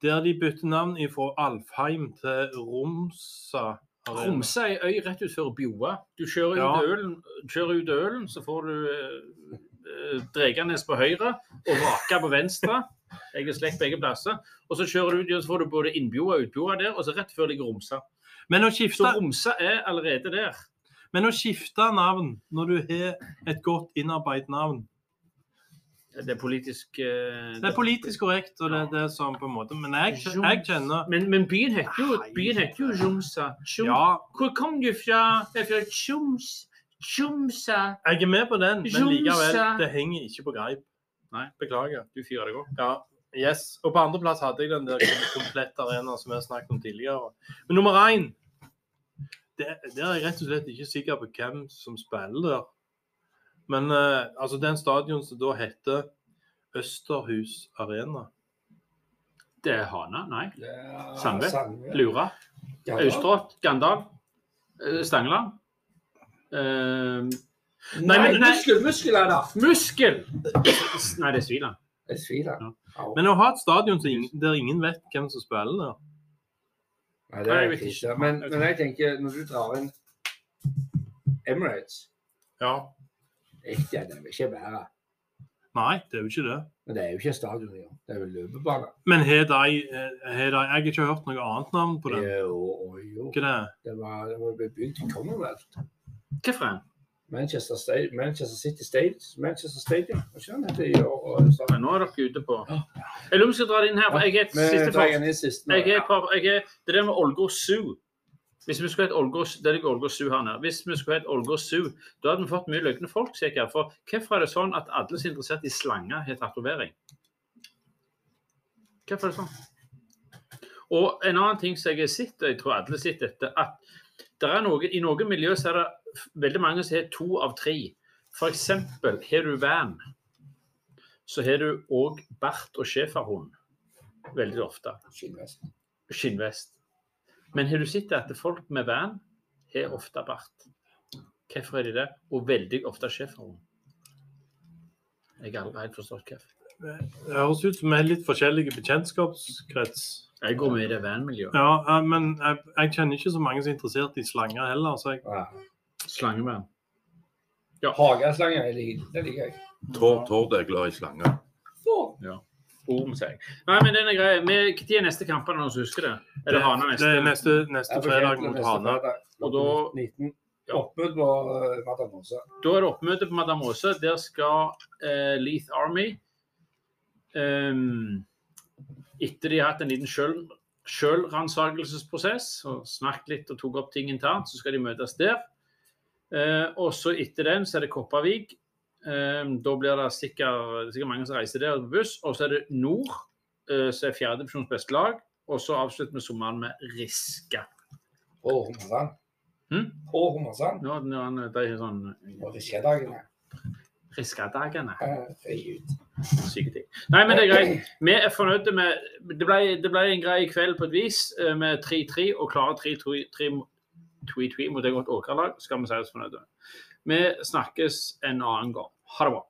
der de bytter navn fra Alfheim til Romsa Romsa Tromsø er ei øy rett utenfor Bjoa. Du kjører Ja. ut ølen, kjører ut ølen, så får du eh, Dreganes på høyre og Vaka på venstre. Jeg er slekt begge plasser. Og så kjører du ut, så får du både innbjoa og utbjoa der, og så rett før ligger Romsa. Men å Så Romsa er allerede der. Men å skifte navn når du har et godt innarbeidet navn Det er politisk uh, Det er politisk korrekt, og det er det som på en måte Men jeg, jeg kjenner men, men byen heter jo, byen heter jo Romsa. Tjum, Ja, Hvor kom du fra? Jeg er fra Tjoms. Tjomsa. jeg er med på den, men likevel, det henger ikke på greip. Nei. Beklager. Du fyrer deg opp. Ja, yes. Og på andreplass hadde jeg den der komplette arenaen som vi har snakket om tidligere. Men nummer én det, Der er jeg rett og slett ikke sikker på hvem som spiller der. Men eh, altså den stadion som da heter Østerhus Arena. Det er Hana? Nei. Det er Sandve. Sandve. Lura. Austrått. Gandal. eh, Stangeland. Eh, Nei, men- nei. muskel, muskel er det. muskel! Nei, det er Sviland. Det er Sviland. Ja. Ja. Men å ha et stadion som ingen, der ingen vet hvem som spiller der Nei, det er jeg ikke. ikke. Men, men jeg tenker, når du drar inn Emirates Ja. Ikke, det vel ikke være Nei, det er jo ikke det. Men det er jo ikke stadion engang. Det er jo løpebane. Men har de, eh, har de Jeg har ikke hørt noe annet navn på den? Jo, jo. Hva det er Det var, det var bygd i Commonwealth. Hvilken? Manchester, Manchester City States, Manchester Stadium. Men nå er dere ute på Jeg lurer på om vi skal dra det inn her. for Jeg er et siste inn sist. Jeg er, på- jeg er, det der med Ålgård Zoo Hvis vi skulle hatt Ålgård Zoo her nede. Hvis vi skulle hatt Ålgård Zoo, da hadde vi fått mye løgne folk, sikkert. For hvorfor er det sånn at alle som er interessert i slanger, har tatovering? Hvorfor er det sånn? Og en annen ting som jeg har sett, og jeg tror alle har sett dette, at noe, i noen miljø så er det veldig mange som har to av tre. F.eks. har du van, så har du òg bart og schæferhund. Veldig ofte Skinnvest. skinnvest. Men har du sett at folk med van har ofte bart? Hvorfor er de det? Og veldig ofte schæferhund. Jeg har aldri helt forstått hvorfor. Det høres ut som vi har litt forskjellige bekjentskapskrets. Jeg går med i det van-miljøet. Ja, eh, men jeg, jeg kjenner ikke så mange som er interessert i slanger heller. Så jeg, Ja. Slangevan. Ja. Hageslanger det liker jeg. Tord Tord er glad i slanger. Ja. Orm, sier jeg. Nei, men den er grei. Når er neste kamp, noen som husker det? Er det Hana det er neste? neste, neste fredag mot neste Hana. Og da- 19. Ja. Oppmøte på uh, Madam Åse. Da er det oppmøte på Madam Åse. Der skal uh, Leith Army Etter de har hatt en liten sjøl- sjølransakelsesprosess og snakket litt og tok opp ting internt, så skal de møtes der. Eh, og så etter den så er det Kopervik. Ehm, da blir det sikkert, sikkert mange som reiser der på buss. Og så er det Nord, uh, som er fjerdedivisjons beste lag. Og så avslutter vi sommeren med Riska. Og Hummersand. Hmm? Og Hummersand. Ja, han- de sånn Og Riskadagene. Riska-dagene. Fri ut. Syke ting. Nei, men det er greit. Vi er fornøyde med Det ble, det ble en grei kveld på et vis, eh, med 3-3 og klare 3-3 mot et godt Åkra-lag. Skal vi si oss fornøyde. Vi snakkes en annen gang. Ha det bra.